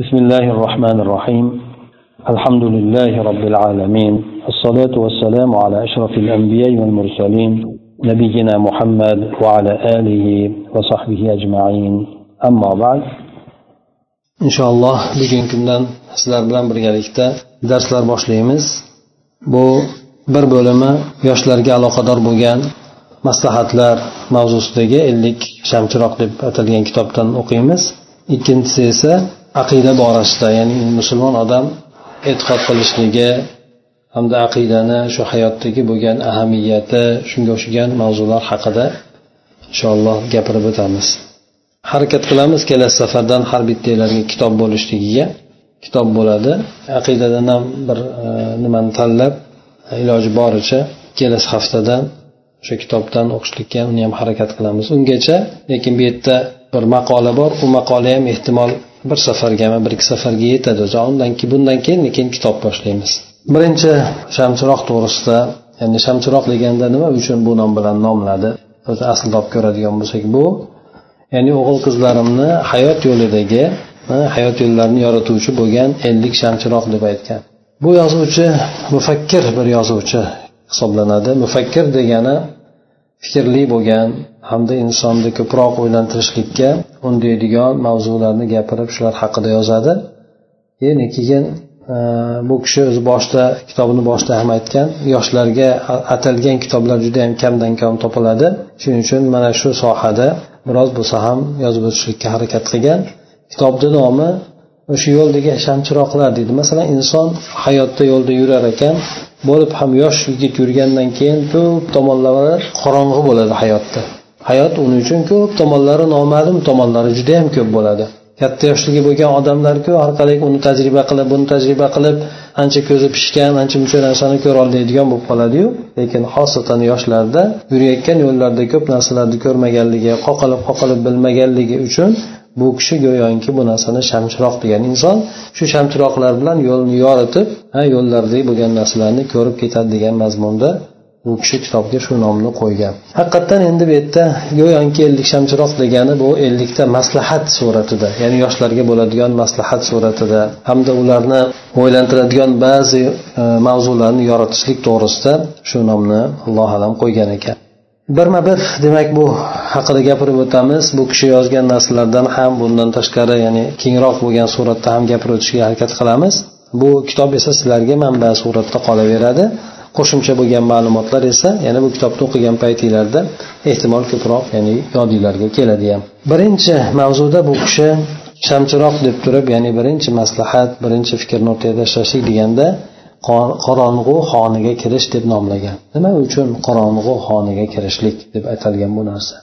بسم الله الرحمن الرحيم الحمد لله رب العالمين الصلاة والسلام على أشرف الأنبياء والمرسلين نبينا محمد وعلى آله وصحبه أجمعين أما بعد إن شاء الله bugungi kundan sizlar bilan birgalikda darslar boshlaymiz bu bir bo'limi yoshlarga aloqador bo'lgan maslahatlar mavzusidagi ellik shamchiroq deb atalgan kitobdan o'qiymiz ikkinchisi esa aqida borasida ya'ni musulmon odam e'tiqod qilishligi hamda aqidani shu hayotdagi bo'lgan ahamiyati shunga o'xshagan mavzular haqida inshaalloh gapirib o'tamiz. Harakat qilamiz kelasi safardan har bittanglarga kitob bo'lishligiga. Kitob bo'ladi. Aqidadan ham bir e, nimani tanlab iloji boricha kelasi haftadan o'sha kitobdan o'qishlikka uni ham harakat qilamiz. Ungacha lekin bu yerda bir maqola bor. U maqola ham ehtimol bir safargami bir ikki safarga yetadi. Undan keyin bundan keyin keyin kitob boshlaymiz. Birinchi shamchiroq to'g'risida ya'ni shamchiroq deganda nima uchun bu nom bilan nomladi? O'zi aslida olib ko'radigan bo'lsak bu ya'ni o'g'il qizlarimni hayot yo'lidagi hayot yo'llarini yorituvchi bo'lgan ellik shamchiroq deb aytgan. Bu yozuvchi mufakkir bir yozuvchi hisoblanadi. Mufakkir degani fikrli bo'lgan hamda insonni ko'proq o'ylantirishlikka undaydigan mavzularni gapirib shular haqida yozadi. Ya'ni keyin e, bu kishi o'zi boshida kitobini boshida ham aytgan yoshlarga atalgan kitoblar juda yam kamdan kam topiladi. Shuning uchun mana shu sohada biroz bo'lsa ham yozib o'tishlikka harakat qilgan. Kitobni nomi o'sha yo'ldagi shamchiroqlar deydi. Masalan inson hayotda yo'lda yurar ekan bo'lib ham yosh yigit yurgandan keyin ko'p tomonlari qorong'i bo'ladi hayotda. Hayot uning uchun ko'p tomonlari noma'lum tomonlari juda yam ko'p bo'ladi. Katta yoshligi bo'lgan odamlarku har orqali uni tajriba qilib buni tajriba qilib ancha ko'zi pishgan ancha muncha narsani ko'ra oladigan bo'lib qoladiyu. Lekin xosatan yoshlarda yurayotgan yo'llarda ko'p narsalarni ko'rmaganligi qoqilib qoqilib bilmaganligi uchun bu kishi go'yoki bu narsani shamchiroq degan inson shu shamchiroqlar bilan yo'lni yoritib yo'llardagi bo'lgan narsalarni ko'rib ketadi degan mazmunda u kishi kitobga shu nomni qo'ygan. Haqiqatdan endi bu yerda go'yoki ellik shamchiroq degani bu ellikta maslahat suratida ya'ni yoshlarga bo'ladigan maslahat suratida hamda ularni o'ylantiradigan ba'zi e, mavzularni yoritishlik to'g'risida shu nomni alloh alam qo'ygan ekan. Birma bir demak bu haqida gapirib o'tamiz. Bu kishi yozgan narsalardan ham bundan tashqari ya'ni kengroq bo'lgan suratda ham gapirib o'tishga harakat qilamiz. Bu kitob esa sizlarga manba suratda qolaveradi. Qo'shimcha bo'lgan ma'lumotlar esa yana bu kitobni o'qigan paytinglarda ehtimol ko'proq ya'ni yodinglarga keladi ham. Birinchi mavzuda bu kishi shamchiroq deb turib ya'ni birinchi maslahat birinchi fikrni o'rtaga tashlashlik deganda qorong'u xoniga kirish deb nomlagan. Nima uchun qorong'u xoniga kirishlik deb atalgan bu narsa?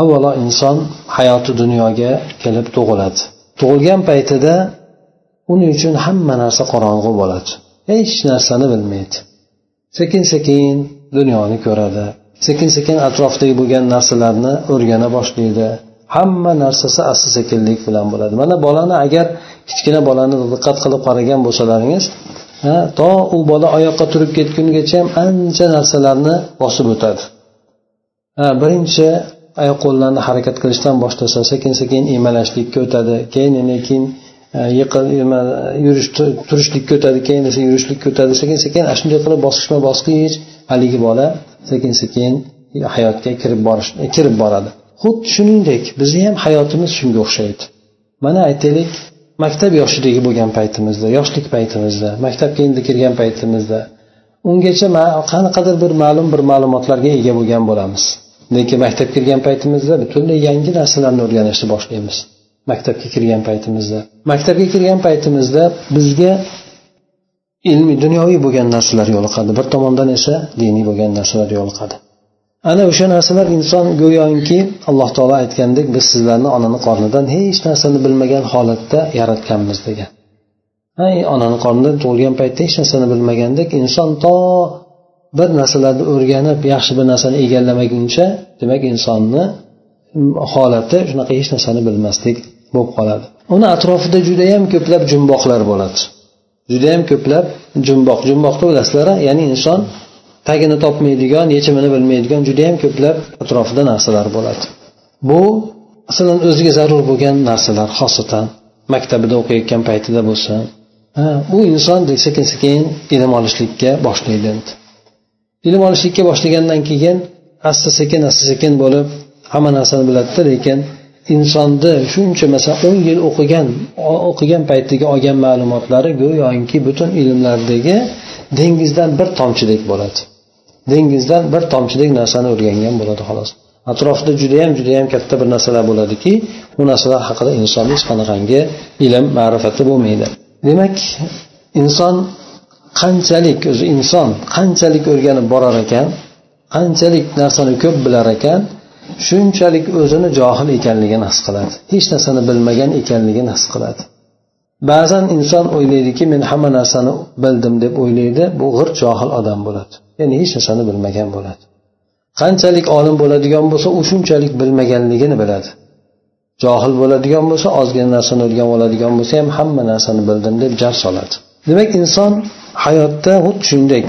Avvalo inson hayoti dunyoga kelib tug'iladi. Tug'ilgan paytida uning uchun hamma narsa qorong'u bo'ladi. Hech narsani bilmaydi. Sekin sekin dunyoni ko'radi. Sekin sekin atrofdagi bo'lgan narsalarni o'rgana boshlaydi. Hamma narsasi asta sekinlik bilan bo'ladi. Mana bolani agar kichkina bolani diqqat qilib qaragan bo'lsalaringiz to u bola oyoqqa turib ketgungacha ham ancha narsalarni bosib o'tadi. Birinchi oyoq qo'llarni harakat qilishdan boshlasa sekin sekin emalashlikka o'tadi keyin keyin e, yurish turishlikka o'tadi keyin esa yurishlikka o'tadi sekin sekin ana shunday qilib bosqichma bosqich haligi bola sekin sekin hayotga kirib borish kirib boradi. Xuddi shuningdek bizni ham hayotimiz shunga o'xshaydi. Mana aytaylik maktab yoshidagi bo'lgan paytimizda yoshlik paytimizda maktabga endi kirgan paytimizda ungacha qanaqadir bir ma'lum bir ma'lumotlarga ega bo'lgan bo'lamiz. Lekin maktabga kirgan paytimizda butunlay yangi narsalarni o'rganishni boshlaymiz. Maktabga kirgan paytimizda. Maktabga kirgan paytimizda bizga ilmiy dunyoviy bo'lgan narsalar yo'liqadi. Bir tomondan esa diniy bo'lgan narsalar yo'liqadi. Ana o'sha narsalar inson go'yoki alloh taolo aytgandek biz sizlarni onani qornidan hech narsani bilmagan holatda yaratganmiz degan. Onani qornidan tug'ilgan paytda hech narsani bilmagandek inson to bir narsalarni o'rganib yaxshi bir narsani egallamaguncha demak insonni holati shunaqa hech narsani bilmaslik bo'lib qoladi. Uni atrofida judayam ko'plab jumboqlar bo'ladi. Judayam ko'plab jumboq. Jumboqni bilasizlar ya'ni inson tagini topmaydigan yechimini bilmaydigan judayam ko'plab atrofida narsalar bo'ladi. Bu masalan o'ziga zarur bo'lgan narsalar xosatan maktabida o'qiyotgan paytida bo'lsin u inson sekin sekin ilm olishlikka boshlaydi endi. Ilm olishlikka boshlagandan keyin asta sekin asta sekin bo'lib hamma narsani biladida lekin insonni shuncha masalan o'n yil o'qigan o'qigan paytdagi olgan ma'lumotlari go'yoki butun ilmlardagi dengizdan bir tomchidek bo'ladi. Dengizdan bir tomchidek narsani o'rgangan bo'ladi xolos. Atrofida judayam judayam katta bir narsalar bo'ladiki u narsalar haqida insonni hech qanaqangi ilm ma'rifati bo'lmaydi. Demak inson qanchalik o'zi inson qanchalik o'rganib borar ekan qanchalik narsani ko'p bilar ekan shunchalik o'zini johil ekanligini his qiladi. Hech narsani bilmagan ekanligini his qiladi. Ba'zan inson o'ylaydiki men hamma narsani bildim deb o'ylaydi. Bu g'irt johil odam bo'ladi. Ya'ni hech narsani bilmagan bo'ladi. Qanchalik olim bo'ladigan bo'lsa u shunchalik bilmaganligini biladi. Johil bo'ladigan bo'lsa ozgina narsani o'rganib oladigan bo'lsa ham hamma narsani bildim deb jar soladi. Demak inson hayotda xuddi shunday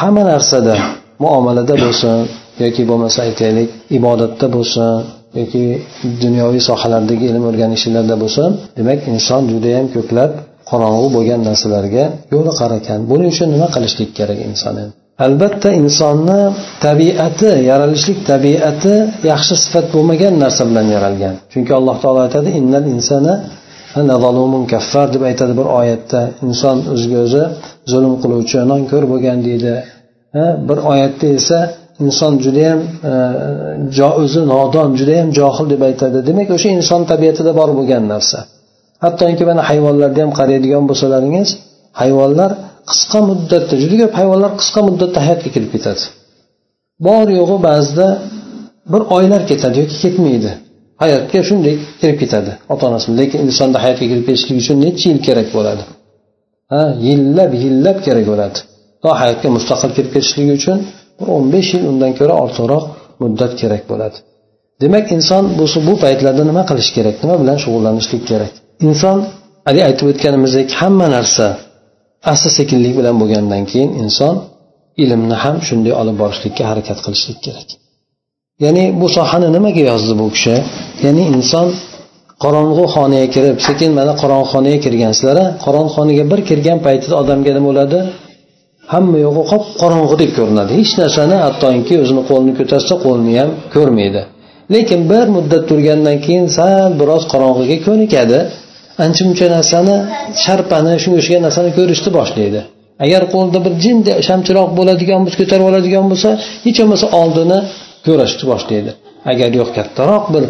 hamma narsada muomalada bo'lsin yoki bo'lmasa aytaylik ibodatda bo'lsin yoki dunyoviy sohalardagi ilm o'rganishlarda bo'lsa demak inson judayam ko'plab qorong'u bo'lgan narsalarga yo'liqar ekan buning uchun nima qilishlik kerak inson albatta insonni tabiati yaralishlik tabiati yaxshi sifat bo'lmagan narsa bilan yaralgan. Chunki alloh taolo aytadi innal insana kaffar deb aytadi bir oyatda. Inson o'ziga o'zi zulm qiluvchi nonko'r bo'lgan deydi. Bir oyatda esa inson judayam e, o'zi nodon judayam johil deb aytadi. Demak o'sha inson tabiatida bor bo'lgan narsa. Hattoki mana hayvonlarni ham qaraydigan bo'lsalaringiz hayvonlar qisqa muddatda juda ko'p hayvonlar qisqa muddatda hayotga kelib ketadi. Bor yo'g'i ba'zida bir oylar ketadi yoki ketmaydi. Hayotga shunday kirib ketadi ota onasi lekin insonda hayotga kirib ketishlik uchun necha yil kerak bo'ladi? Ha yillab yillab kerak bo'ladi. To hayotga mustaqil kirib ketishligi uchun bir o'n besh yil undan ko'ra ortiqroq muddat kerak bo'ladi. Demak inson bu bu paytlarda nima qilish kerak? Nima bilan shug'ullanishlik kerak? Inson haligi aytib o'tganimizdek hamma narsa asta sekinlik bilan bo'lgandan keyin inson ilmni ham shunday olib borishlikka harakat qilishlik kerak. Ya'ni bu sohani nimaga yozdi bu kishi? Ya'ni inson qorong'u xonaga kirib sekin mana qorong'u xonaga kirgansizlar qorong'u xonaga bir kirgan paytida odamga nima bo'ladi? Hamma yo'g'i qop qorong'udek ko'rinadi. Hech narsani hattoki o'zini qo'lini ko'tarsa qo'lini ham ko'rmaydi. Lekin bir muddat turgandan keyin sal biroz qorong'iga ko'nikadi. Ancha muncha narsani sharpani shunga o'xshagan narsani ko'rishni boshlaydi. Agar qo'lida bir jinda shamchiroq bo'ladigan bo'lsa ko'tarib oladigan bo'lsa hech bo'lmasa oldini ko'rishni boshlaydi. Agar yo'q kattaroq bir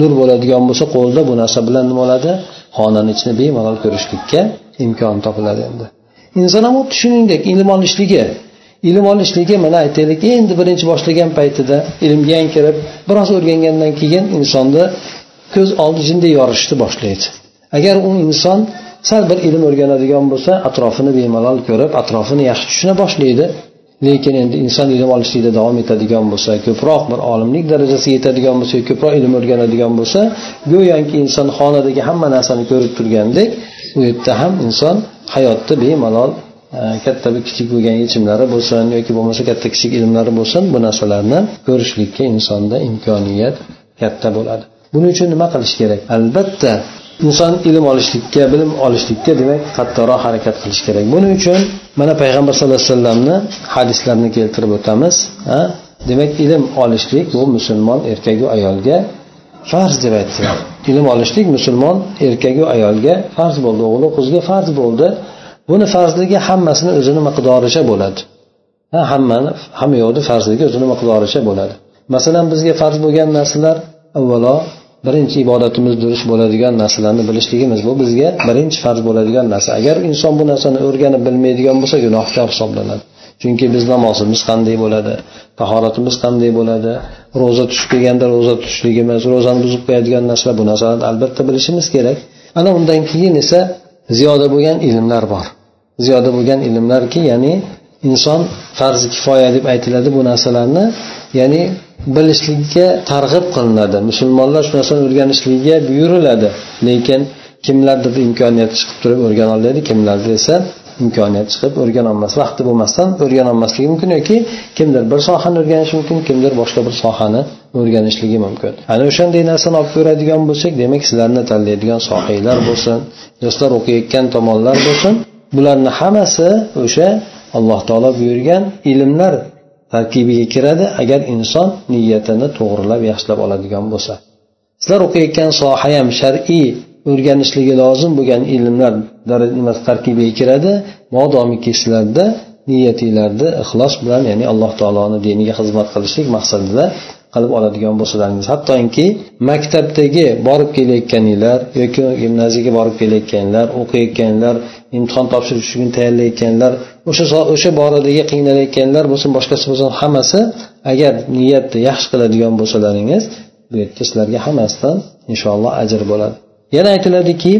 nur bo'ladigan bo'lsa qo'lida bu narsa bilan nima bo'ladi? Xonani ichini bemalol ko'rishlikka imkon topiladi endi. Inson ham xuddi shuningdek ilm olishligi ilm olishligi mana aytaylik endi birinchi boshlagan paytida ilmga ham kirib biroz o'rgangandan keyin insonni ko'z oldi jinday yorishni boshlaydi. Agar u inson sal bir ilm o'rganadigan bo'lsa atrofini bemalol ko'rib atrofini yaxshi tushuna boshlaydi. Lekin endi inson ilm olishlikda davom etadigan bo'lsa ko'proq bir olimlik darajasiga yetadigan bo'lsa ko'proq ilm o'rganadigan bo'lsa go'yoki inson xonadagi hamma narsani ko'rib turgandek u yerda ham inson hayotda bemalol e, katta bir kichik bo'lgan yechimlari bo'lsin yoki bo'lmasa katta kichik ilmlari bo'lsin bu narsalarni ko'rishlikka insonda imkoniyat katta bo'ladi. Buning uchun nima qilish kerak? Albatta inson ilm olishlikka bilim olishlikka demak qattiqroq harakat qilish kerak. Buning uchun mana payg'ambar sallallohu alayhi vasallamni hadislarini keltirib o'tamiz demak ilm olishlik bu musulmon erkaku ayolga farz deb aytdilar ilm olishlik musulmon erkagu ayolga farz bo'ldi o'g'li qizga farz bo'ldi. Buni farzligi hammasini o'zini miqdoricha bo'ladi. Ha hammani hamma yoqni farzligi o'zini miqdoricha bo'ladi. Masalan bizga farz bo'lgan narsalar avvalo birinchi ibodatimiz durust bo'ladigan narsalarni bilishligimiz bu. Bizga birinchi farz bo'ladigan narsa. Agar inson bu narsani o'rganib bilmaydigan bo'lsa gunohkor hisoblanadi. Chunki biz namozimiz qanday bo'ladi tahoratimiz qanday bo'ladi ro'za tushib kelganda ro'za tutishligimiz ro'zani buzib qo'yadigan narsalar bu narsalarni albatta bilishimiz kerak. Ana undan keyin esa ziyoda bo'lgan ilmlar bor. Ziyoda bo'lgan ilmlarki ya'ni inson farzi kifoya deb aytiladi bu narsalarni ya'ni bilishlikka targ'ib qilinadi. Musulmonlar shu narsani o'rganishligiga buyuriladi. Lekin kimlardir imkoniyati chiqib turib o'rgana oladi kimlardir esa imkoniyat chiqib o'rganolmas vaqti bo'lmasdan o'rganolmasligi mumkin yoki kimdir bir sohani o'rganishi mumkin kimdir boshqa bir sohani o'rganishligi mumkin. Ana o'shanday narsani olib ko'radigan bo'lsak demak sizlarni tanlaydigan sohiylar bo'lsin yoshlar o'qiyotgan tomonlar bo'lsin. Bularni hammasi o'sha alloh taolo buyurgan ilmlar tarkibiga kiradi agar inson niyatini to'g'rilab yaxshilab oladigan bo'lsa. Sizlar o'qiyotgan soha ham shar'iy o'rganishligi lozim bo'lgan ilmlar tarkibiga kiradi. Modomiki sizlarda niyatinglarni ixlos bilan ya'ni alloh taoloni diniga xizmat qilishlik maqsadida qilib oladigan bo'lsalaringiz. Hattoki maktabdagi borib kelayotganinglar yoki gimnaziyaga borib kelayotganlar o'qiyotganlar imtihon topshirish uchun tayyorlayotganlar o'sha o'sha boradagi qiynalayotganlar bo'lsin boshqasi bo'lsin hammasi agar niyatni yaxshi qiladigan bo'lsalaringiz bu yerda sizlarga hammasidan inshaalloh ajr bo'ladi. Yana aytiladiki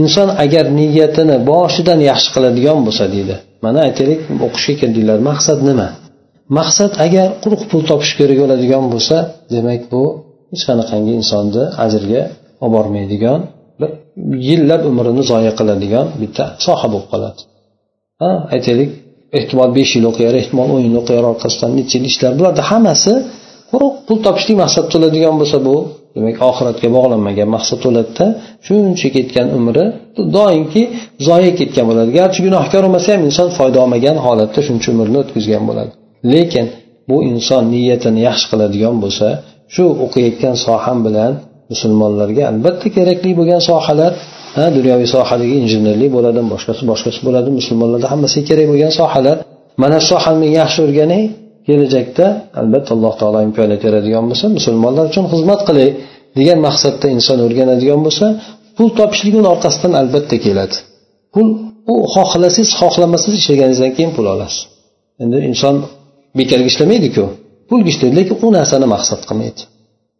inson agar niyatini boshidan yaxshi qiladigan bo'lsa deydi. Mana aytaylik o'qishga keldinglar maqsad nima? Maqsad agar quruq pul topish kerak bo'ladigan bo'lsa demak bu hech qanaqangi insonni ajrga olib bormaydigan bir yillab umrini zoya qiladigan bitta soha bo'lib qoladi. Ha aytaylik ehtimol besh yil o'qiyar ehtimol o'n yil o'qiyar orqasidan necha yil ishlar. Bularni hammasi quruq pul topishlik maqsad qiladigan bo'lsa bu demak oxiratga bog'lanmagan maqsad bo'ladida shuncha ketgan umri doimki zoya ketgan bo'ladi. Garchi gunohkor bo'lmasa ham inson foyda olmagan holatda shuncha umrni o'tkazgan bo'ladi. Lekin bu inson niyatini yaxshi qiladigan bo'lsa shu o'qiyotgan soham bilan musulmonlarga albatta kerakli bo'lgan sohalar ha dunyoviy sohadagi injenerlik bo'ladimi boshqasi boshqasi bo'ladi musulmonlarda hammasiga kerak bo'lgan sohalar. Mana shu sohani yaxshi o'rganay kelajakda albatta alloh taolo imkoniyat beradigan bo'lsa musulmonlar uchun xizmat qilay degan maqsadda inson o'rganadigan bo'lsa pul topishlik uni orqasidan albatta keladi. Pul u xohlasangiz xohlamasangiz ishlaganingizdan keyin pul olasiz. Endi inson bekorga ishlamaydiku pulga ishlaydi lekin u narsani maqsad qilmaydi.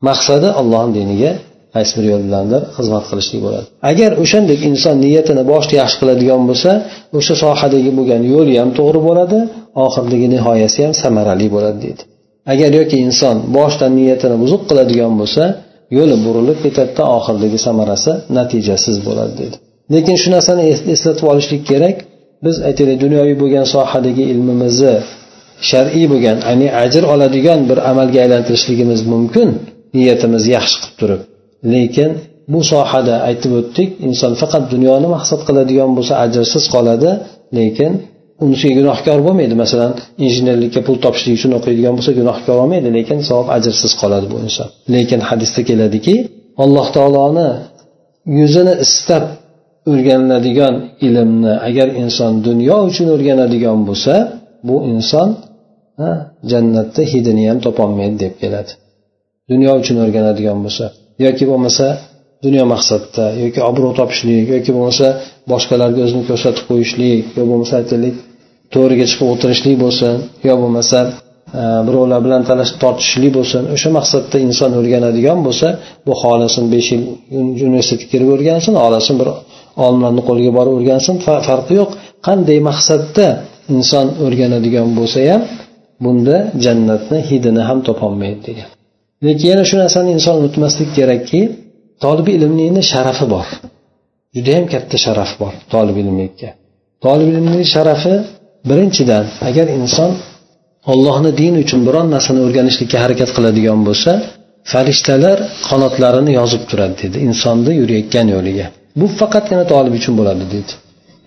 Maqsadi ollohni diniga qaysi bir yo'l bilandir xizmat qilishlik bo'ladi. Agar o'shandek inson niyatini boshida yaxshi qiladigan bo'lsa o'sha sohadagi bo'lgan yo'li ham to'g'ri bo'ladi oxiridagi nihoyasi ham samarali bo'ladi deydi. Agar yoki inson boshidan niyatini buzuq qiladigan bo'lsa yo'li burilib ketadida oxiridagi samarasi natijasiz bo'ladi deydi. Lekin shu narsani eslatib olishlik kerak. Biz aytaylik dunyoviy bo'lgan sohadagi ilmimizni shar'iy bo'lgan ya'ni ajr oladigan bir amalga aylantirishligimiz mumkin. Niyatimiz yaxshi qilib turib. Lekin bu sohada aytib o'tdik inson faqat dunyoni maqsad qiladigan bo'lsa ajrsiz qoladi lekin unisiga gunohkor bo'lmaydi. Masalan injenerlikka pul topishlik uchun o'qiydigan bo'lsa gunohkor bo'lmaydi lekin savob ajrsiz qoladi bu inson. Lekin hadisda keladiki alloh taoloni yuzini istab o'rganiladigan ilmni agar inson dunyo uchun o'rganadigan bo'lsa bu inson jannatda hidini ham topolmaydi deb keladi. Dunyo uchun o'rganadigan bo'lsa. Yoki bo'lmasa dunyo maqsadida yoki obro' topishlik yoki bo'lmasa boshqalarga o'zini ko'rsatib qo'yishlik yo bo'lmasa aytaylik to'riga chiqib o'tirishlik bo'lsin yo bo'lmasa e, birovlar bilan talashib tortishishlik bo'lsin. O'sha maqsadda inson o'rganadigan bo'lsa bu xohlasin besh yil universitetga kirib o'rgansin xohlasin bir olimlarni qo'liga borib o'rgansin farqi yo'q. Qanday maqsadda inson o'rganadigan bo'lsa ham bunda jannatni hidini ham topolmaydi degan. Lekin yana shu narsani inson unutmaslik kerakki tolibi ilmlikni sharafi bor. Judayam katta sharaf bor tolib ilmlikka. Tolib ilmlik sharafi birinchidan agar inson ollohni dini uchun biron narsani o'rganishlikka harakat qiladigan bo'lsa farishtalar qanotlarini yozib turadi dedi. Insonni yurayotgan yo'liga. Bu faqatgina tolib uchun bo'ladi deydi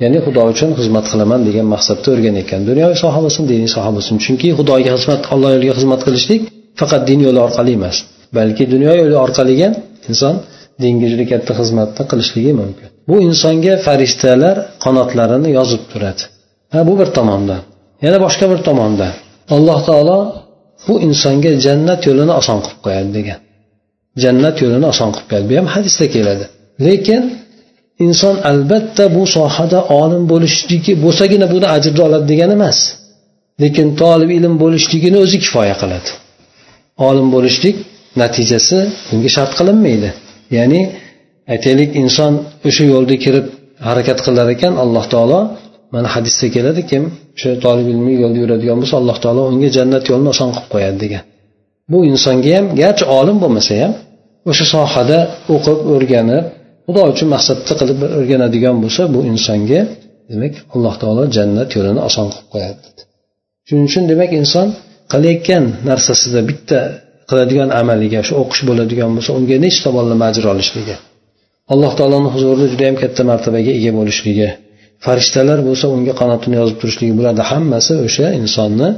ya'ni xudo uchun xizmat qilaman degan maqsadda o'rganayotgan. Dunyoviy soha bo'lsin diniy soha bo'lsin. Chunki xudoga xizmat alloh yo'liga xizmat qilishlik faqat din yo'li orqali emas balki dunyo yo'li orqali ham inson dinga juda katta xizmatni qilishligi mumkin. Bu insonga farishtalar qanotlarini yozib turadi. Ha bu bir tomondan yana boshqa bir tomondan alloh taolo bu insonga jannat yo'lini oson qilib qo'yadi degan. Jannat yo'lini oson qilib qo'yadi. Bu ham hadisda keladi. Lekin inson albatta bu sohada olim bo'lishligi bo'lsagina buni ajrni oladi degani emas. Lekin tolib ilm bo'lishligini o'zi kifoya qiladi. Olim bo'lishlik natijasi bunga shart qilinmaydi. Ya'ni aytaylik inson o'sha yo'lda kirib harakat qilar ekan alloh taolo mana hadisda keladi kim o'sha tolib ilmiy yo'lda yuradigan bo'lsa alloh taolo unga jannat yo'lini oson qilib qo'yadi degan. Bu insonga ham garchi olim bo'lmasa ham o'sha sohada o'qib o'rganib xudo uchun maqsadda qilib o'rganadigan bo'lsa bu insonga demak alloh taolo jannat yo'lini oson qilib qo'yadi. Shuning uchun demak inson qilayotgan narsasida bitta qiladigan amaliga shu o'qish bo'ladigan bo'lsa unga nechta tomonlama ajr olishligi alloh taoloni huzurida judayam katta martabaga ega bo'lishligi farishtalar bo'lsa unga qanotini yozib turishligi bularni hammasi o'sha insonni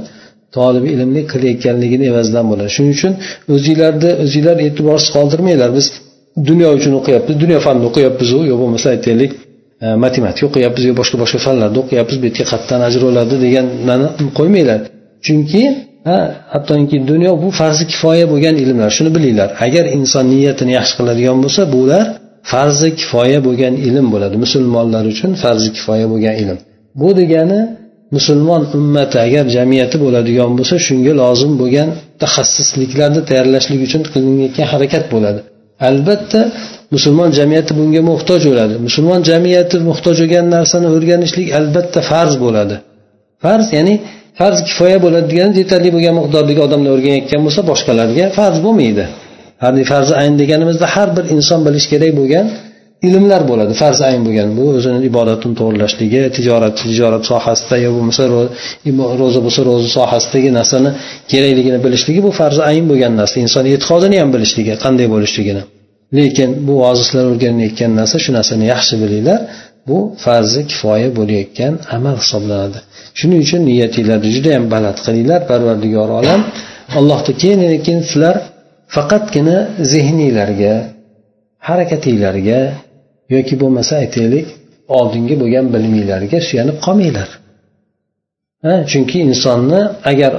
tolibi ilmli qilayotganligini evazidan bo'ladi. Shuning uchun o'zinglarni o'zinglar e'tiborsiz qoldirmanglar. Biz dunyo uchun o'qiyapmiz dunyo fanini o'qiyapmizu yo bo'lmasa aytaylik e, matematika o'qiyapmiz yo boshqa boshqa fanlarni o'qiyapmiz bu yerga qayerdan ajr oladi deganlarni qo'ymanglar. Chunki hattoki dunyo bu farzi kifoya bo'lgan ilmlar shuni bilinglar. Agar inson niyatini yaxshi qiladigan bo'lsa bular farzi kifoya bo'lgan ilm bo'ladi. Musulmonlar uchun farzi kifoya bo'lgan ilm. Bu degani musulmon ummati agar jamiyati bo'ladigan bo'lsa shunga lozim bo'lgan mutaxassisliklarni tayyorlashlik uchun qilinayotgan harakat bo'ladi. Albatta musulmon jamiyati bunga muhtoj bo'ladi. Musulmon jamiyati muhtoj bo'lgan narsani o'rganishlik albatta farz bo'ladi. Farz ya'ni farz kifoya bo'ladi yetarli bo'lgan miqdordagi odamlar o'rganayotgan bo'lsa boshqalarga farz bo'lmaydi. Farzi ayn deganimizda har bir inson bilishi kerak bo'lgan ilmlar bo'ladi. Farz ayn bo'lgan bu o'zini ibodatini to'g'irlashligi tijorat tijorat sohasida yo bo'lmasa ro'za bo'lsa ro'za sohasidagi narsani kerakligini bilishligi bu farzi ayn bo'lgan narsa. Inson e'tiqodini ham bilishligi qanday bo'lishligini. Lekin bu ozizlar o'rganayotgan narsa shu narsani yaxshi bilinglar. Bu farzi kifoya bo'layotgan amal hisoblanadi. Shuning uchun niyatinglarni judayam baland qilinglar parvardigor olam. Allohni keyin keyin sizlar faqatgina zehniylarga harakatinglarga yoki bo'lmasa aytaylik oldingi bo'lgan biliminglarga suyanib qolmanglar. Chunki insonni agar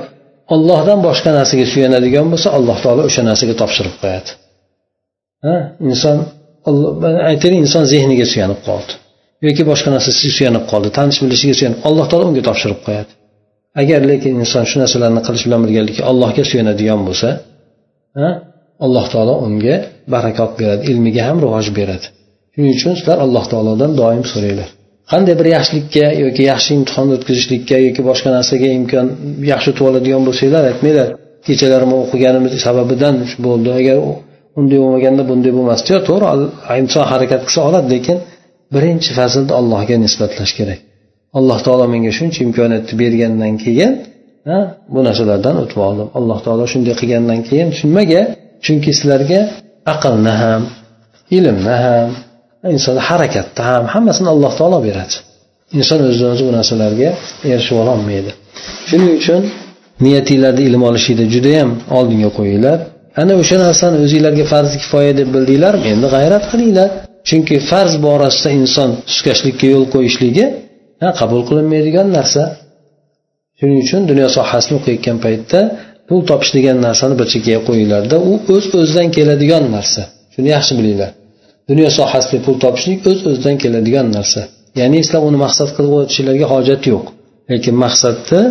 ollohdan boshqa narsaga suyanadigan bo'lsa alloh taolo o'sha narsaga topshirib qo'yadi. Inson aytaylik inson zehniga suyanib qoldi. Yoki boshqa narsasiga suyanib qoldi tanish bilishiga suyanib alloh taolo unga topshirib qo'yadi. Agar lekin inson shu narsalarni qilish bilan birgalikda allohga suyanadigan bo'lsa alloh taolo unga barakot beradi ilmiga ham rivoj beradi. Shuning uchun sizlar alloh taolodan doim so'ranglar. Qanday bir yaxshilikka yoki yaxshi imtihon o'tkazishlikka yoki boshqa narsaga imkon yaxshi o'tib oladigan bo'lsanglar aytmanglar kechalari o'qiganimiz sababidan bo'ldi. Agar unday bo'lmaganda bunday bo'lmasdi yo'q to'g'ri inson harakat qilsa oladi lekin birinchi farzand allohga nisbatlash kerak. Alloh taolo menga shuncha imkoniyatni bergandan keyin bu narsalardan o'tib oldim. Alloh taolo shunday qilgandan keyin nimaga chunki sizlarga aqlni ham ilmni ham inson harakatni ham hammasini alloh taolo beradi. Inson o'zidan o'zi bu narsalarga erishib ololmaydi. Shuning uchun niyatinglarni ilm olishlikda judayam oldinga qo'yinglar. Ana o'sha narsani o'zinglarga farz kifoya deb bildinglarmi? Endi g'ayrat qilinglar. Chunki farz borasida inson suskashlikka yo'l qo'yishligi qabul qilinmaydigan narsa. Shuning uchun dunyo sohasini o'qiyotgan paytda pul topish degan narsani bir chekkaga qo'yinglarda u o'z o'zidan keladigan narsa. Shuni yaxshi bilinglar. Dunyo sohasida pul topishlik o'z o'zidan keladigan narsa. Ya'ni sizlar uni maqsad qilib o'tishinglarga hojat yo'q. Lekin maqsadni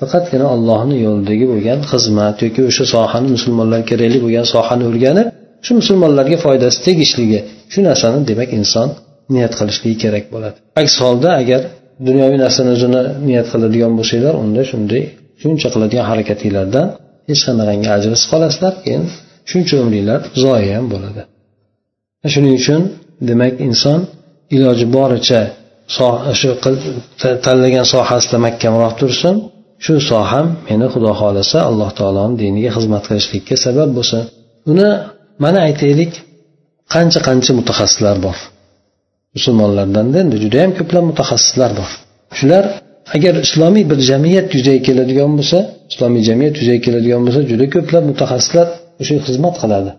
faqatgina ollohni yo'lidagi bo'lgan xizmat yoki o'sha sohani musulmonlarga kerakli bo'lgan sohani o'rganib shu musulmonlarga foydasi tegishligi shu narsani demak inson niyat qilishligi kerak bo'ladi. Aks holda agar dunyoviy narsani o'zini niyat qiladigan bo'lsanglar unda shunday shuncha qiladigan harakatinglardan hech qanaqangi ajrsiz qolasizlar keyin shuncha umringlar zoya ham bo'ladi. Shuning uchun demak inson iloji boricha shu tanlagan sohasida mahkamroq tursin. Shu soham meni xudo xohlasa alloh taoloni diniga xizmat qilishlikka sabab bo'lsin. Uni mana aytaylik qancha qancha mutaxassislar bor? Musulmonlardanda endi judayam ko'plab mutaxassislar bor. Shular agar islomiy bir jamiyat yuzaga keladigan bo'lsa islomiy jamiyat yuzaga keladigan bo'lsa juda ko'plab mutaxassislar o'sha xizmat qiladi.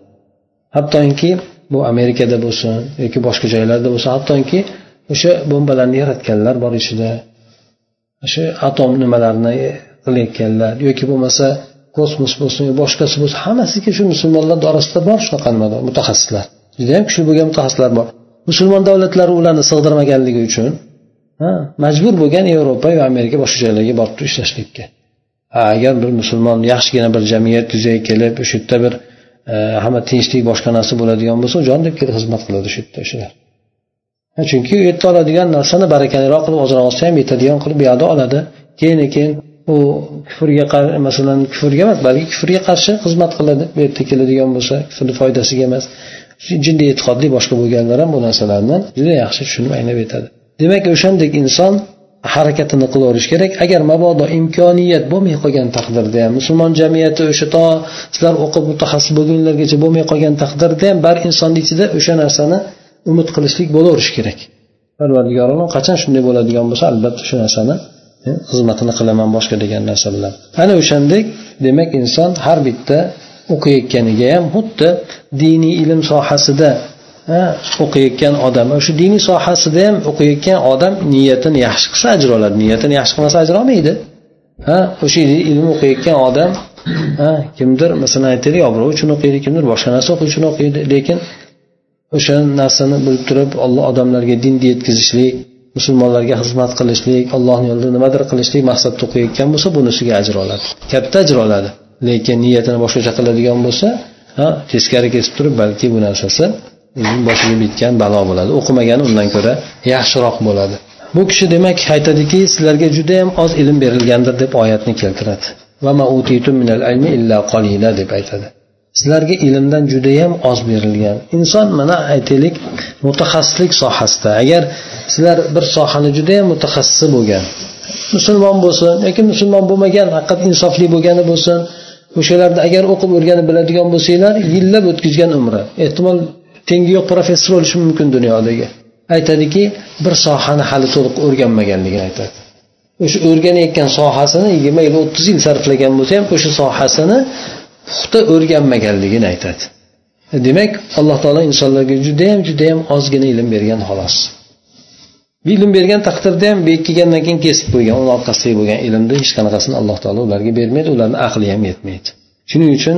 Hattoki bu amerikada bo'lsin yoki boshqa joylarda bo'lsin hattoki o'sha bombalarni yaratganlar bor ichida o'sha atom nimalarni qilayotganlar yoki bo'lmasa kosmos bo'lsin boshqasi bo'lsin hammasiga shu musulmonlar orasida bor shunaqa mutaxassislar. Judayam kuchli bo'lgan mutaxassislar bor. Musulmon davlatlari ularni sig'dirmaganligi uchun majbur bo'lgan yevropa va amerika boshqa joylarga borib turib ishlashlikka. Agar bir musulmon yaxshigina bir jamiyat yuzaga kelib o'sha yerda bir e, hamma tinchlik boshqa narsa bo'ladigan bo'lsa jon deb kelib xizmat qiladi shu yerda o'shalar. Chunki u yerda oladigan narsani barakaliroq qilib ozroq olsa ham yetadigan qilib bu yoqda oladi. Keyin keyin u kufrga masalan kufrga emas balki kufrga qarshi xizmat qiladi bu yerda keladigan bo'lsa kufrni foydasiga emas. Jinday e'tiqodli boshqa bo'lganlar ham bu narsalarni juda yaxshi tushunib anglab yetadi demak o'shandek inson harakatini qilaverish kerak. Agar mabodo imkoniyat bo'lmay qolgan taqdirda ham musulmon jamiyati o'sha to sizlar o'qib mutaxassis bo'lgunlargacha bo'lmay qolgan taqdirda ham bar insonni ichida o'sha narsani umid qilishlik bo'laverishi kerak. Parvardigor qachon shunday bo'ladigan bo'lsa albatta shu narsani xizmatini qilaman boshqa degan narsa bilan. Ana o'shandek demak inson har bitta o'qiyotganiga ham xuddi diniy ilm sohasida o'qiyotgan odam shu diniy sohasida ham o'qiyotgan odam niyatini yaxshi qilsa ajr oladi. Niyatini yaxshi qilmasa ajr olmaydi. Ha o'sha ilm o'qiyotgan odam ha kimdir masalan aytaylik obro' uchun o'qiydi kimdir boshqa narsa o'qish uchun o'qiydi. Lekin o'sha narsani bilib turib alloh odamlarga dinni yetkazishlik musulmonlarga xizmat qilishlik allohni yo'lida nimadir qilishlik maqsadda o'qiyotgan bo'lsa bunisiga ajr oladi. Katta ajr oladi. Lekin niyatini boshqacha qiladigan bo'lsa ha teskari kesib turib balki bu narsasi boshiga bitgan balo bo'ladi. O'qimagani undan ko'ra yaxshiroq bo'ladi. Bu kishi demak aytadiki sizlarga judayam oz ilm berilgandir deb oyatni keltiradi. Deb aytadi. Sizlarga ilmdan judayam oz berilgan. Inson mana aytaylik mutaxassislik sohasida. Agar sizlar bir sohani judayam mutaxassisi bo'lgan musulmon bo'lsin yoki musulmon bo'lmagan haqiqat insofli bo'lgani bo'lsin o'shalarni agar o'qib o'rganib biladigan bo'lsanglar yillab o'tkazgan umri. Ehtimol tengi yo'q professor bo'lishi mumkin dunyodagi aytadiki bir sohani hali to'liq o'rganmaganligini aytadi. O'sha o'rganayotgan sohasini yigirma yil o'ttiz yil sarflagan bo'lsa ham o'sha sohasini puxta o'rganmaganligini aytadi. E, demak alloh taolo insonlarga judayam judayam ozgina ilm bergan xolos. Ilm bergan taqdirda ham berib kelgandan keyin kesib qo'ygan uni orqasidagi bo'lgan ilmni hech qanaqasini alloh taolo ularga bermaydi ularni aqli ham yetmaydi. Shuning uchun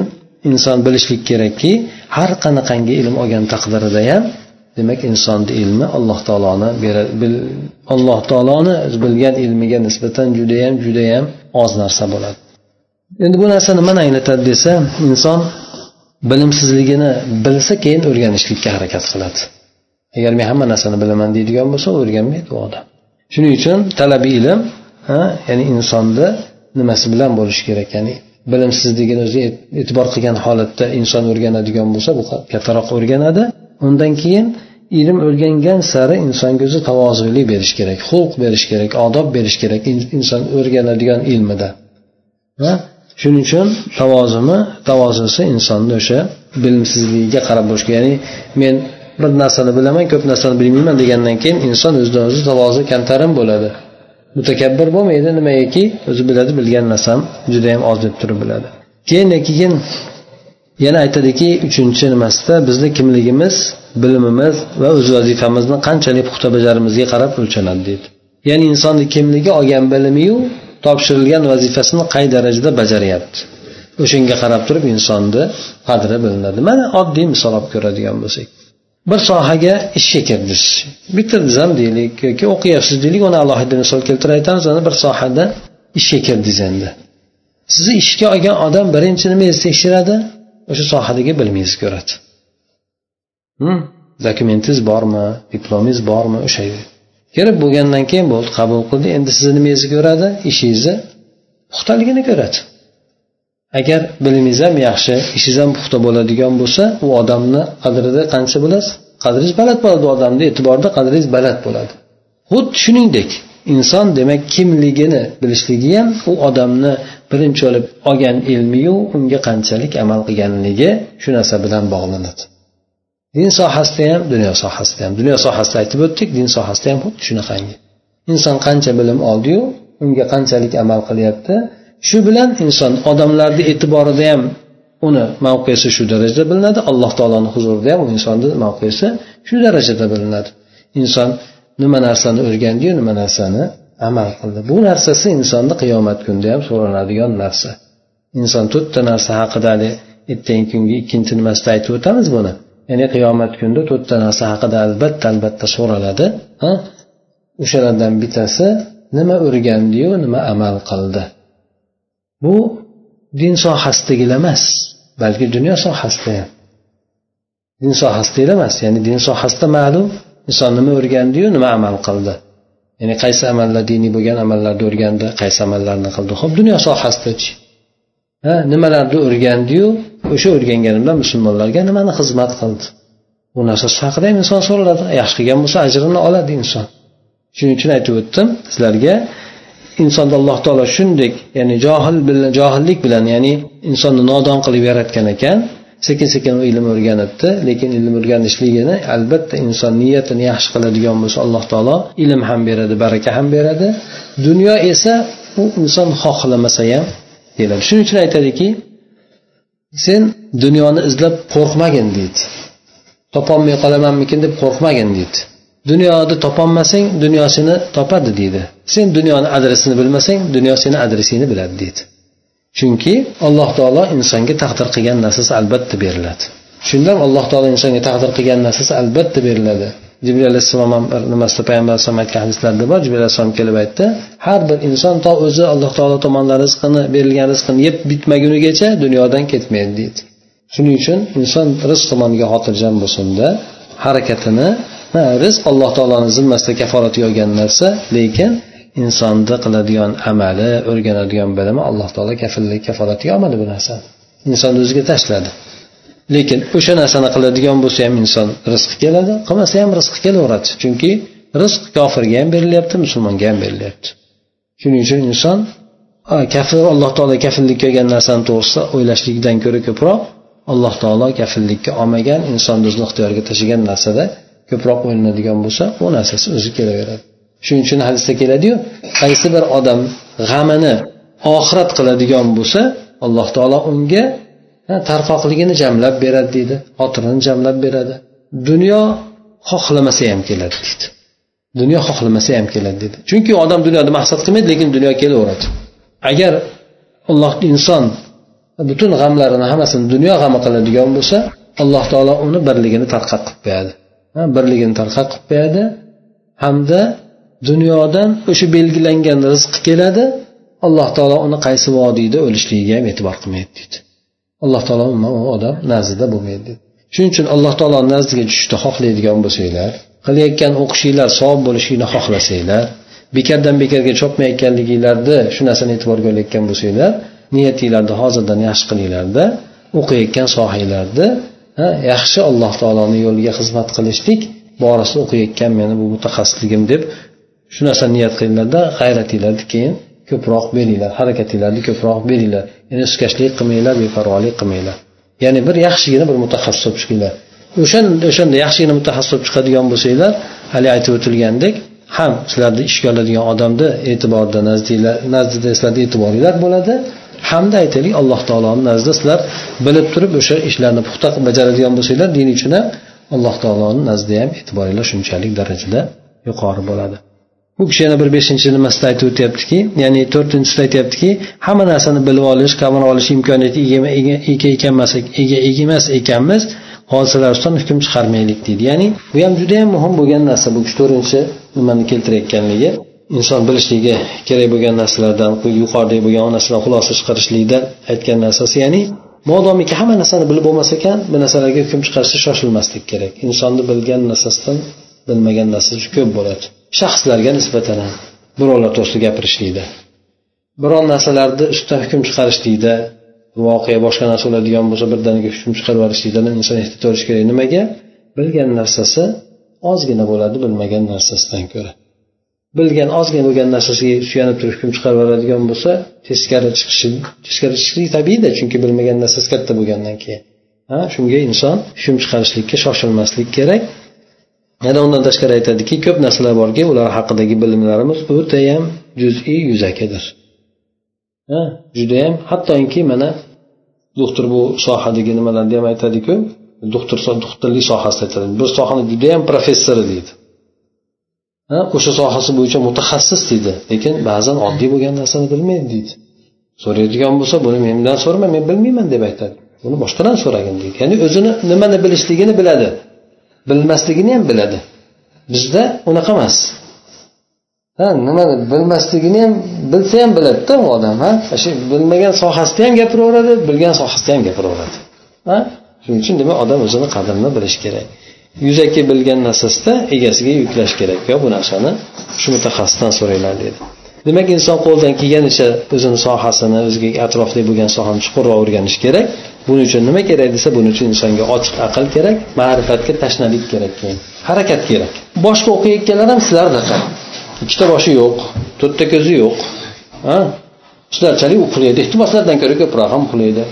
inson bilishlik kerakki har qanaqangi ilm olgan taqdirida ham demak insonni ilmi alloh taoloni alloh taoloni bilgan ilmiga nisbatan judayam judayam oz narsa bo'ladi. Endi bu narsa nimani anglatadi desa inson bilimsizligini bilsa keyin o'rganishlikka harakat qiladi. Agar men hamma narsani bilaman deydigan bo'lsa o'rganmaydi u odam. Shuning uchun talabiy ilm ya'ni insonni nimasi bilan bo'lishi kerak? Ya'ni bilimsizligini o'zi e'tibor qilgan holatda inson o'rganadigan bo'lsa bu kattaroq o'rganadi. Undan keyin ilm o'rgangan sari insonga o'zi tavozilik berish kerak xulq berish kerak odob berish kerak inson o'rganadigan ilmida. Shuning uchun tavozimi tavozusi insonni o'sha bilimsizligiga qarab bo'lishi kerak ya'ni men bir narsani bilaman ko'p narsani bilmayman degandan keyin inson o'zidan o'zi tavozi kamtarin bo'ladi. Mutakabbir bo'lmaydi nimagaki o'zi biladi bilgan narsam judayam oz deb turib biladi. Keyin keyin yana aytadiki uchinchi nimasida bizni kimligimiz bilimimiz va o'z vazifamizni qanchalik puxta bajarimizga qarab o'lchanadi deydi. Ya'ni insonni kimligi olgan bilimiyu topshirilgan vazifasini qay darajada bajaryapti? O'shanga qarab turib insonni qadri bilinadi. Mana oddiy misol olib ko'radigan bo'lsak. Bir sohaga ishga kirdiz. Bitirdiz ham deylik yoki o'qiyapsiz deylik uni alohida misol keltirib aytamiz ana bir sohada ishga kirdingiz endi. Sizni ishga olgan odam birinchi nimangizni tekshiradi o'sha sohadagi bilmingizni ko'radi. Hmm? dokumentingiz bormi? Diplomingiz bormi? O'sha kirib bo'lgandan keyin bo'ldi qabul qildi. Endi sizni nimangizni ko'radi? Ishingizni puxtaligini ko'radi. Agar bilimingiz ham yaxshi ishingiz ham puxta bo'ladigan bo'lsa u odamni qadrida qancha bo'lasiz? Qadringiz baland bo'ladi u odamni e'tiborida qadringiz baland bo'ladi. Xuddi shuningdek inson demak kimligini bilishligi ham u odamni birinchi bo'lib olgan ilmiyu unga qanchalik amal qilganligi shu narsa bilan bog'lanadi. Din sohasida ham dunyo sohasida ham. Dunyo sohasida aytib o'tdik din sohasida ham xuddi shunaqangi. Inson qancha bilim oldiyu unga qanchalik amal qilyapti? Shu bilan inson odamlarni e'tiborida ham uni mavqesi shu darajada bilinadi. Alloh taoloni huzurida ham u insonni mavqesi shu darajada bilinadi. Inson nima narsani o'rgandiyu nima narsani amal qildi? Bu narsasi insonni qiyomat kunida ham so'ranadigan narsa. Inson to'rtta narsa haqida haligi ertangi kungi ikkinchi nimasida aytib o'tamiz buni. Ya'ni qiyomat kunida to'rtta narsa haqida albatta albatta so'raladi o'shalardan bittasi nima o'rgandiyu nima amal qildi. Bu din sohasidagilar emas balki dunyo sohasida ham. Din sohasidagilar emas ya'ni din sohasida ma'lum inson nima o'rgandiyu nima amal qildi. Ya'ni qaysi amallar diniy bo'lgan amallarni o'rgandi qaysi amallarni qildi? Ho'p dunyo sohasidachi nimalarni o'rgandiyu? O'sha o'rgangani bilan musulmonlarga nimani xizmat qildi? Bu narsasi haqida ham inson so'raladi yaxshi qilgan bo'lsa ajrini oladi inson. Shuning uchun aytib o'tdim sizlarga insonni alloh taolo shunday ya'ni johil bilan johillik bilan ya'ni insonni nodon qilib yaratgan ekan sekin sekin u ilm o'rganibdi lekin ilm o'rganishligini albatta inson niyatini yaxshi qiladigan bo'lsa alloh taolo ilm ham beradi baraka ham beradi. Dunyo esa u inson xohlamasa ham deyiladi. Shuning uchun aytadiki sen dunyoni izlab qo'rqmagin deydi. Topolmay qolamanmikin deb qo'rqmagin deydi. Dunyoni topolmasang dunyo seni topadi deydi. Sen dunyoni adresini bilmasang dunyo seni adresingni biladi deydi. Chunki alloh taolo insonga taqdir qilgan narsasi albatta beriladi. Shundan alloh taolo insonga taqdir qilgan narsasi albatta beriladi. Jibril alayhissalom ham nimasida payg'ambar alayhisalom aytgan hadislarda bor. Jibril alayhissalom kelib aytdi har bir inson to o'zi alloh taolo tomonidan rizqini berilgan rizqini yeb bitmagunigacha dunyodan ketmaydi deydi. Shuning uchun inson rizq tomoniga xotirjam bo'lsinda harakatini rizq alloh taoloni zimmasida kafolatiga olgan narsa lekin insonni qiladigan amali o'rganadigan bilimi alloh taolo kafillik kafolatiga olmadi bu narsani. Inson o'ziga tashladi. Lekin o'sha narsani qiladigan bo'lsa ham inson rizqi keladi qilmasa ham rizqi kelaveradi. Chunki rizq kofirga ham berilyapti musulmonga ham berilyapti. Shuning uchun inson kafir alloh taolo kafillikka olgan narsani to'g'risida o'ylashlikdan ko'ra ko'proq alloh taolo kafillikka olmagan insonni o'zini ixtiyoriga tashlagan narsada ko'proq o'ylanadigan bo'lsa u narsasi o'zi kelaveradi. Shuning uchun hadisda keladiyu qaysi bir odam g'amini oxirat qiladigan bo'lsa alloh taolo unga tarqoqligini jamlab beradi deydi xotirini jamlab beradi. Dunyo xohlamasa ham keladi deydi. Dunyo xohlamasa ham keladi deydi. Chunki odam dunyoni maqsad qilmaydi lekin dunyo kelaveradi. Agar alloh inson butun g'amlarini hammasini dunyo g'ami qiladigan bo'lsa alloh taolo uni birligini tarqab qilib qo'yadi. Birligini tarqab qilib qo'yadi hamda dunyodan o'sha belgilangan rizq keladi alloh taolo uni qaysi vodiyda o'lishligiga ham e'tibor qilmaydi deydi. Alloh taolo u odam nazdida bo'lmaydi dedi. Shuning uchun alloh taolo nazdiga tushishni xohlaydigan bo'lsanglar qilayotgan o'qishinglar savob bo'lishini xohlasanglar bekardan bekarga chopmayotganliginglarni shu narsani e'tiborga olayotgan bo'lsanglar niyatinglarni hozirdan yaxshi qilinglarda o'qiyotgan sohanglarni yaxshi alloh taoloni yo'liga xizmat qilishlik borasida o'qiyotgan meni bu mutaxassisligim deb shu narsani niyat qilinglarda g'ayratinglarni keyin ko'proq beringlar harakatinglarni ko'proq beringlar. Ya'ni suskashlik qilmanglar beparvolik qilmanglar. Ya'ni bir yaxshigina bir mutaxassis bo'lib chiqinglar o'shanda o'shanda yaxshigina mutaxassis bo'lib chiqadigan bo'lsanglar haligi aytib o'tilgandek ham sizlarni ishga oladigan odamni e'tiborida nazdida sizlarni e'tiboringlar bo'ladi hamda aytaylik alloh taoloni nazdida sizlar bilib turib o'sha ishlarni puxta qilib bajaradigan bo'lsanglar din uchun ham alloh taoloni nazdida ham e'tiboringlar shunchalik darajada yuqori bo'ladi. Bu kishi yana bir beshinchi nimasida aytib o'tyaptiki ya'ni to'rtinchisida aytyaptiki hamma narsani bilib olish qamrab olish imkoniyati ega emas ega emas ekanmiz. Hodisalar ustidan hukm chiqarmaylik deydi. Ya'ni bu ham juda yam muhim bo'lgan narsa. Bu kishi to'rtinchi nimani keltirayotganligi. Inson bilishligi kerak bo'lgan narsalardan yuqoridagi bo'lgan narsadan xulosa chiqarishlikda aytgan narsasi. Ya'ni modomiki hamma narsani bilib bo'lmas ekan bu narsalarga hukm chiqarishda shoshilmaslik kerak. Insonni bilgan narsasidan bilmagan narsasi ko'p bo'ladi. Shaxslarga nisbatan ham birovlar to'g'risida gapirishlikda. Biron narsalarni ustidan hukm chiqarishlikda voqea boshqa narsa bo'ladigan bo'lsa birdaniga hukm chiqarib yuborishlikdan inson ehtiyot bo'lishi kerak. Nimaga? Bilgan narsasi ozgina bo'ladi bilmagan narsasidan ko'ra. Bilgan ozgina bo'lgan narsasiga suyanib turib hukm chiqarib yuboradigan bo'lsa teskari chiqishi teskari chiqishlik tabiiyda chunki bilmagan narsasi katta bo'lgandan keyin. Ha shunga inson hukm chiqarishlikka shoshilmaslik kerak. Yana undan tashqari aytadiki ko'p narsalar borki ular haqidagi bilimlarimiz o'tayam juz'iy yuzakidir ha judayam hattoki mana doktor bu sohadagi nimalarni ham aytadiku doktor doktorlik sohasida aytadi bir sohani judayam professori deydi. O'sha sohasi bo'yicha mutaxassis deydi lekin ba'zan oddiy bo'lgan narsani bilmaydi deydi. So'raydigan bo'lsa buni mendan so'rama men bilmayman deb aytadi. Buni boshqadan so'ragin deydi. Ya'ni o'zini nimani bilishligini biladi. Bilmasligini ham biladi. Bizda unaqa emas. Ha nima bilmasligini ham bilsa ham biladida u odam ha. Shu bilmagan sohasida ham gapiraveradi bilgan sohasida ham gapiraveradi. Ha? Shuning uchun demak odam o'zini qadrini bilishi kerak. Yuzaki bilgan narsasida egasiga yuklash kerak. Yo bu narsani shu mutaxassisdan so'ranglar deydi demak inson qo'ldan kelganicha o'zini sohasini o'ziga atrofida bo'lgan sohani chuqurroq o'rganish kerak. Buning uchun nima kerak desa buning uchun insonga ochiq aql kerak ma'rifatga tashnalik kerak keyin. Harakat kerak. Boshqa o'qiyotganlar ham sizlardaqa ikkita boshi yo'q to'rtta ko'zi yo'q sizlarchalik uxlaydi ehtimol sizlardan ko'ra ko'proq ham uxlaydi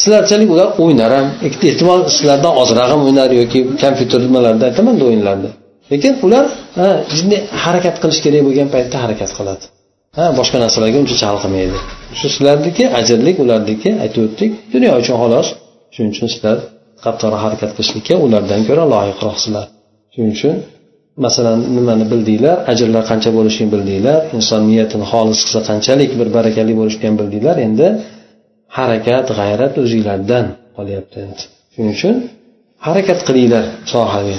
sizlarchalik ular o'ynar ham. Ehtimol sizlardan ozroq ham o'ynar yoki kompyuter nimalarda aytamanda o'yinlarda. Lekin ular jiddiy harakat qilish kerak bo'lgan paytda harakat qiladi. Ha boshqa narsalarga uncha chalg'imaydi shu sizlarniki ajrlik ularniki aytib o'tdik. Dunyo uchun xolos. Shuning uchun sizlar qattiqroq harakat qilishlikka ulardan ko'ra loyiqroqsizlar. Shuning uchun masalan nimani bildinglar? Ajrlar qancha bo'lishini bildinglar. Inson niyatini xolis qilsa qanchalik bir barakali bo'lishini ham bildinglar. Endi harakat g'ayrat o'zinglardan qolyapti endi. Shuning uchun harakat qilinglar sohaga.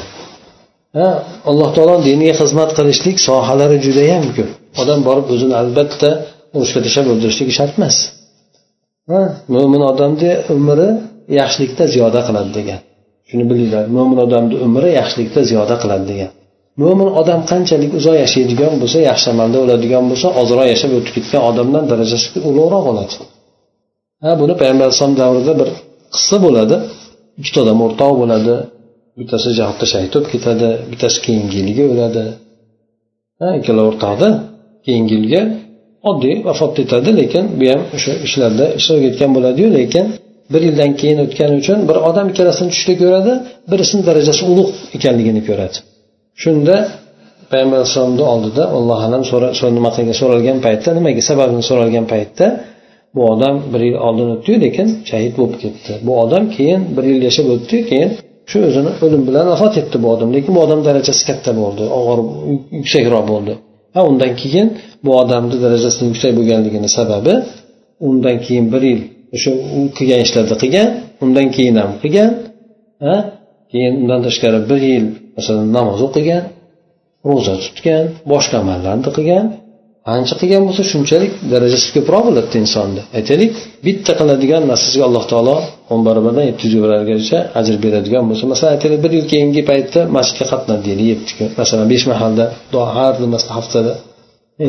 Ha alloh taolo diniga xizmat qilishlik sohalari judayam ko'p. Odam borib o'zini albatta urushga tashlab o'ldirishligi shart emas. Mo'min odamni umri yaxshilikda ziyoda qiladi degan. Shuni bilinglar mo'min odamni umri yaxshilikda ziyoda qiladi degan. Mo'min odam qanchalik uzoq yashaydigan bo'lsa yaxshi amalda o'ladigan bo'lsa ozroq yashab o'tib ketgan odamdan darajasi ulug'roq bo'ladi. Ha buni payg'ambar alayhisalom davrida bir qissa bo'ladi. Ikkita odam o'rtoq bo'ladi bittasi jihatda shahid bo'lib ketadi bittasi keyingi yilga o'ladi. Ha ikkala o'rtoqda yengilga oddiy vafot etadi lekin bu ham o'sha ishlarda ishtirok etgan bo'ladiyu lekin bir yildan keyin o'tgani uchun bir odam ikkalasini tushda ko'radi birisini darajasi ulug' ekanligini ko'radi. Shunda payg'ambar alayhissalomni oldida alloh alam nima qilgan so'ralgan paytda nimaga sababini so'ralgan paytda bu odam bir yil oldin o'tdiyu lekin shahid bo'lib ketdi. Bu odam keyin bir yil yashab o'tdiyu keyin shu o'zini o'lim bilan vafot etdi bu odam. Lekin bu odam darajasi katta bo'ldi og'ir yuksakroq bo'ldi. Ha undan keyin bu odamni darajasini yuksak bo'lganligini sababi undan keyin bir yil o'sha u qilgan ishlarni qilgan undan keyin ham qilgan ha keyin undan tashqari bir yil masalan namoz o'qigan ro'za tutgan boshqa amallarni qilgan ancha qilgan bo'lsa shunchalik darajasi ko'proq bo'ladi insonni aytaylik bitta qiladigan narsasiga alloh taolo o'n barobardan yetti yuz barobargacha ajr beradigan bo'lsa masalan aytaylik bir yil keyingi paytda masjidga qatnadi deylik yetti kun. Masalan besh mahalda duo har nimasida haftada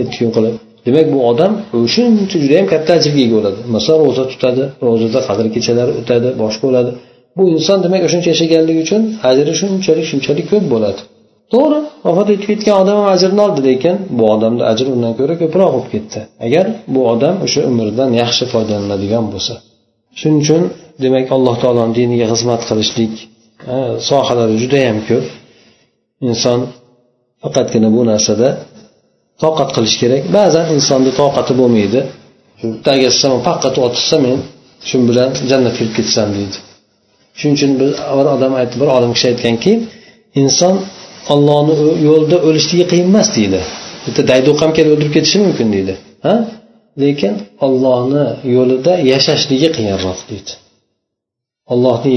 yetti kun qilib. Demak bu odam shuncha judayam katta ajrga ega bo'ladi. Masalan ro'za tutadi ro'zada qadr kechalari o'tadi boshqa bo'ladi. Bu inson demak o'shuncha yashaganligi uchun ajri shunchalik shunchalik ko'p bo'ladi. To'g'ri vafot etib ketgan odam ham ajrini oldi lekin bu odamni ajri undan ko'ra ko'proq bo'lib ketdi. Agar bu odam o'sha umridan yaxshi foydalanadigan bo'lsa. Shuning uchun demak alloh taoloni diniga xizmat qilishlik sohalari judayam ko'p. Inson faqatgina bu narsada toqat qilish kerak. Ba'zan insonni toqati bo'lmaydi. Tagiga faqat otishsa men shu bilan jannatga kirib ketsam deydi. Shuning uchun bir odam aytdi bir olim kishi aytganki inson ollohni yo'lida o'lishligi qiyin emas deydi. Bitta daydoq ham kelib o'ldirib ketishi mumkin deydi. Ha? Lekin ollohni yo'lida yashashligi qiyinroq deydi. Ollohni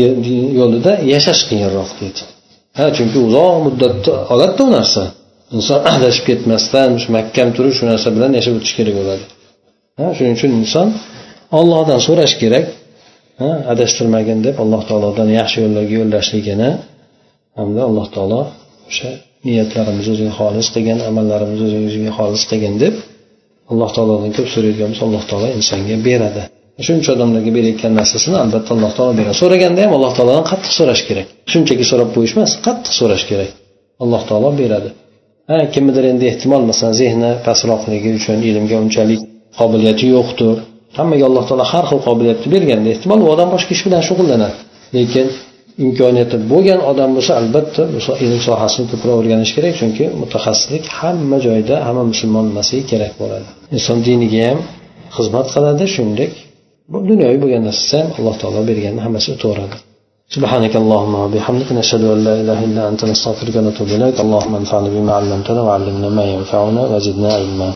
yo'lida yashash qiyinroq deydi. Ha chunki uzoq muddatni oladida u narsa. Inson adashib ketmasdan mahkam turib shu narsa bilan yashab o'tish kerak bo'ladi. Ha shuning uchun inson ollohdan so'rash kerak. Adashtirmagin deb alloh taolodan yaxshi yo'llarga yo'llashligini hamda alloh taolo o'sha niyatlarimizni o'zing xolis qilgin amallarimizni o'ziga xolis qilgin deb alloh taolodan ko'p so'raydigan bo'lsa alloh taolo insonga beradi. Shuncha odamlarga berayotgan narsasini albatta alloh taolo beradi. So'raganda ham alloh taolodan qattiq so'rash kerak. Shunchaki so'rab qo'yish emas qattiq so'rash kerak. Alloh taolo beradi. Ha kimnidir endi ehtimol masalan zehni pastroqligi uchun ilmga unchalik qobiliyati yo'qdir. Hammaga alloh taolo har xil qobiliyatni berganda ehtimol u odam boshqa ish bilan shug'ullanadi. Lekin imkoniyati bo'lgan odam bo'lsa albatta ilm sohasini ko'proq o'rganish kerak chunki mutaxassislik hamma joyda hamma musulmon emasligi kerak bo'ladi inson diniga ham xizmat qiladi shuningdek dunyoviy bo'lgan narsasi ham alloh taolo berganni hammasi o'taveradi سبحانك اللهم وبحمدك نشهد أن لا إله إلا أنت نستغفرك ونتوب إليك اللهم انفعنا بما علمتنا وعلمنا ما ينفعنا وزدنا علما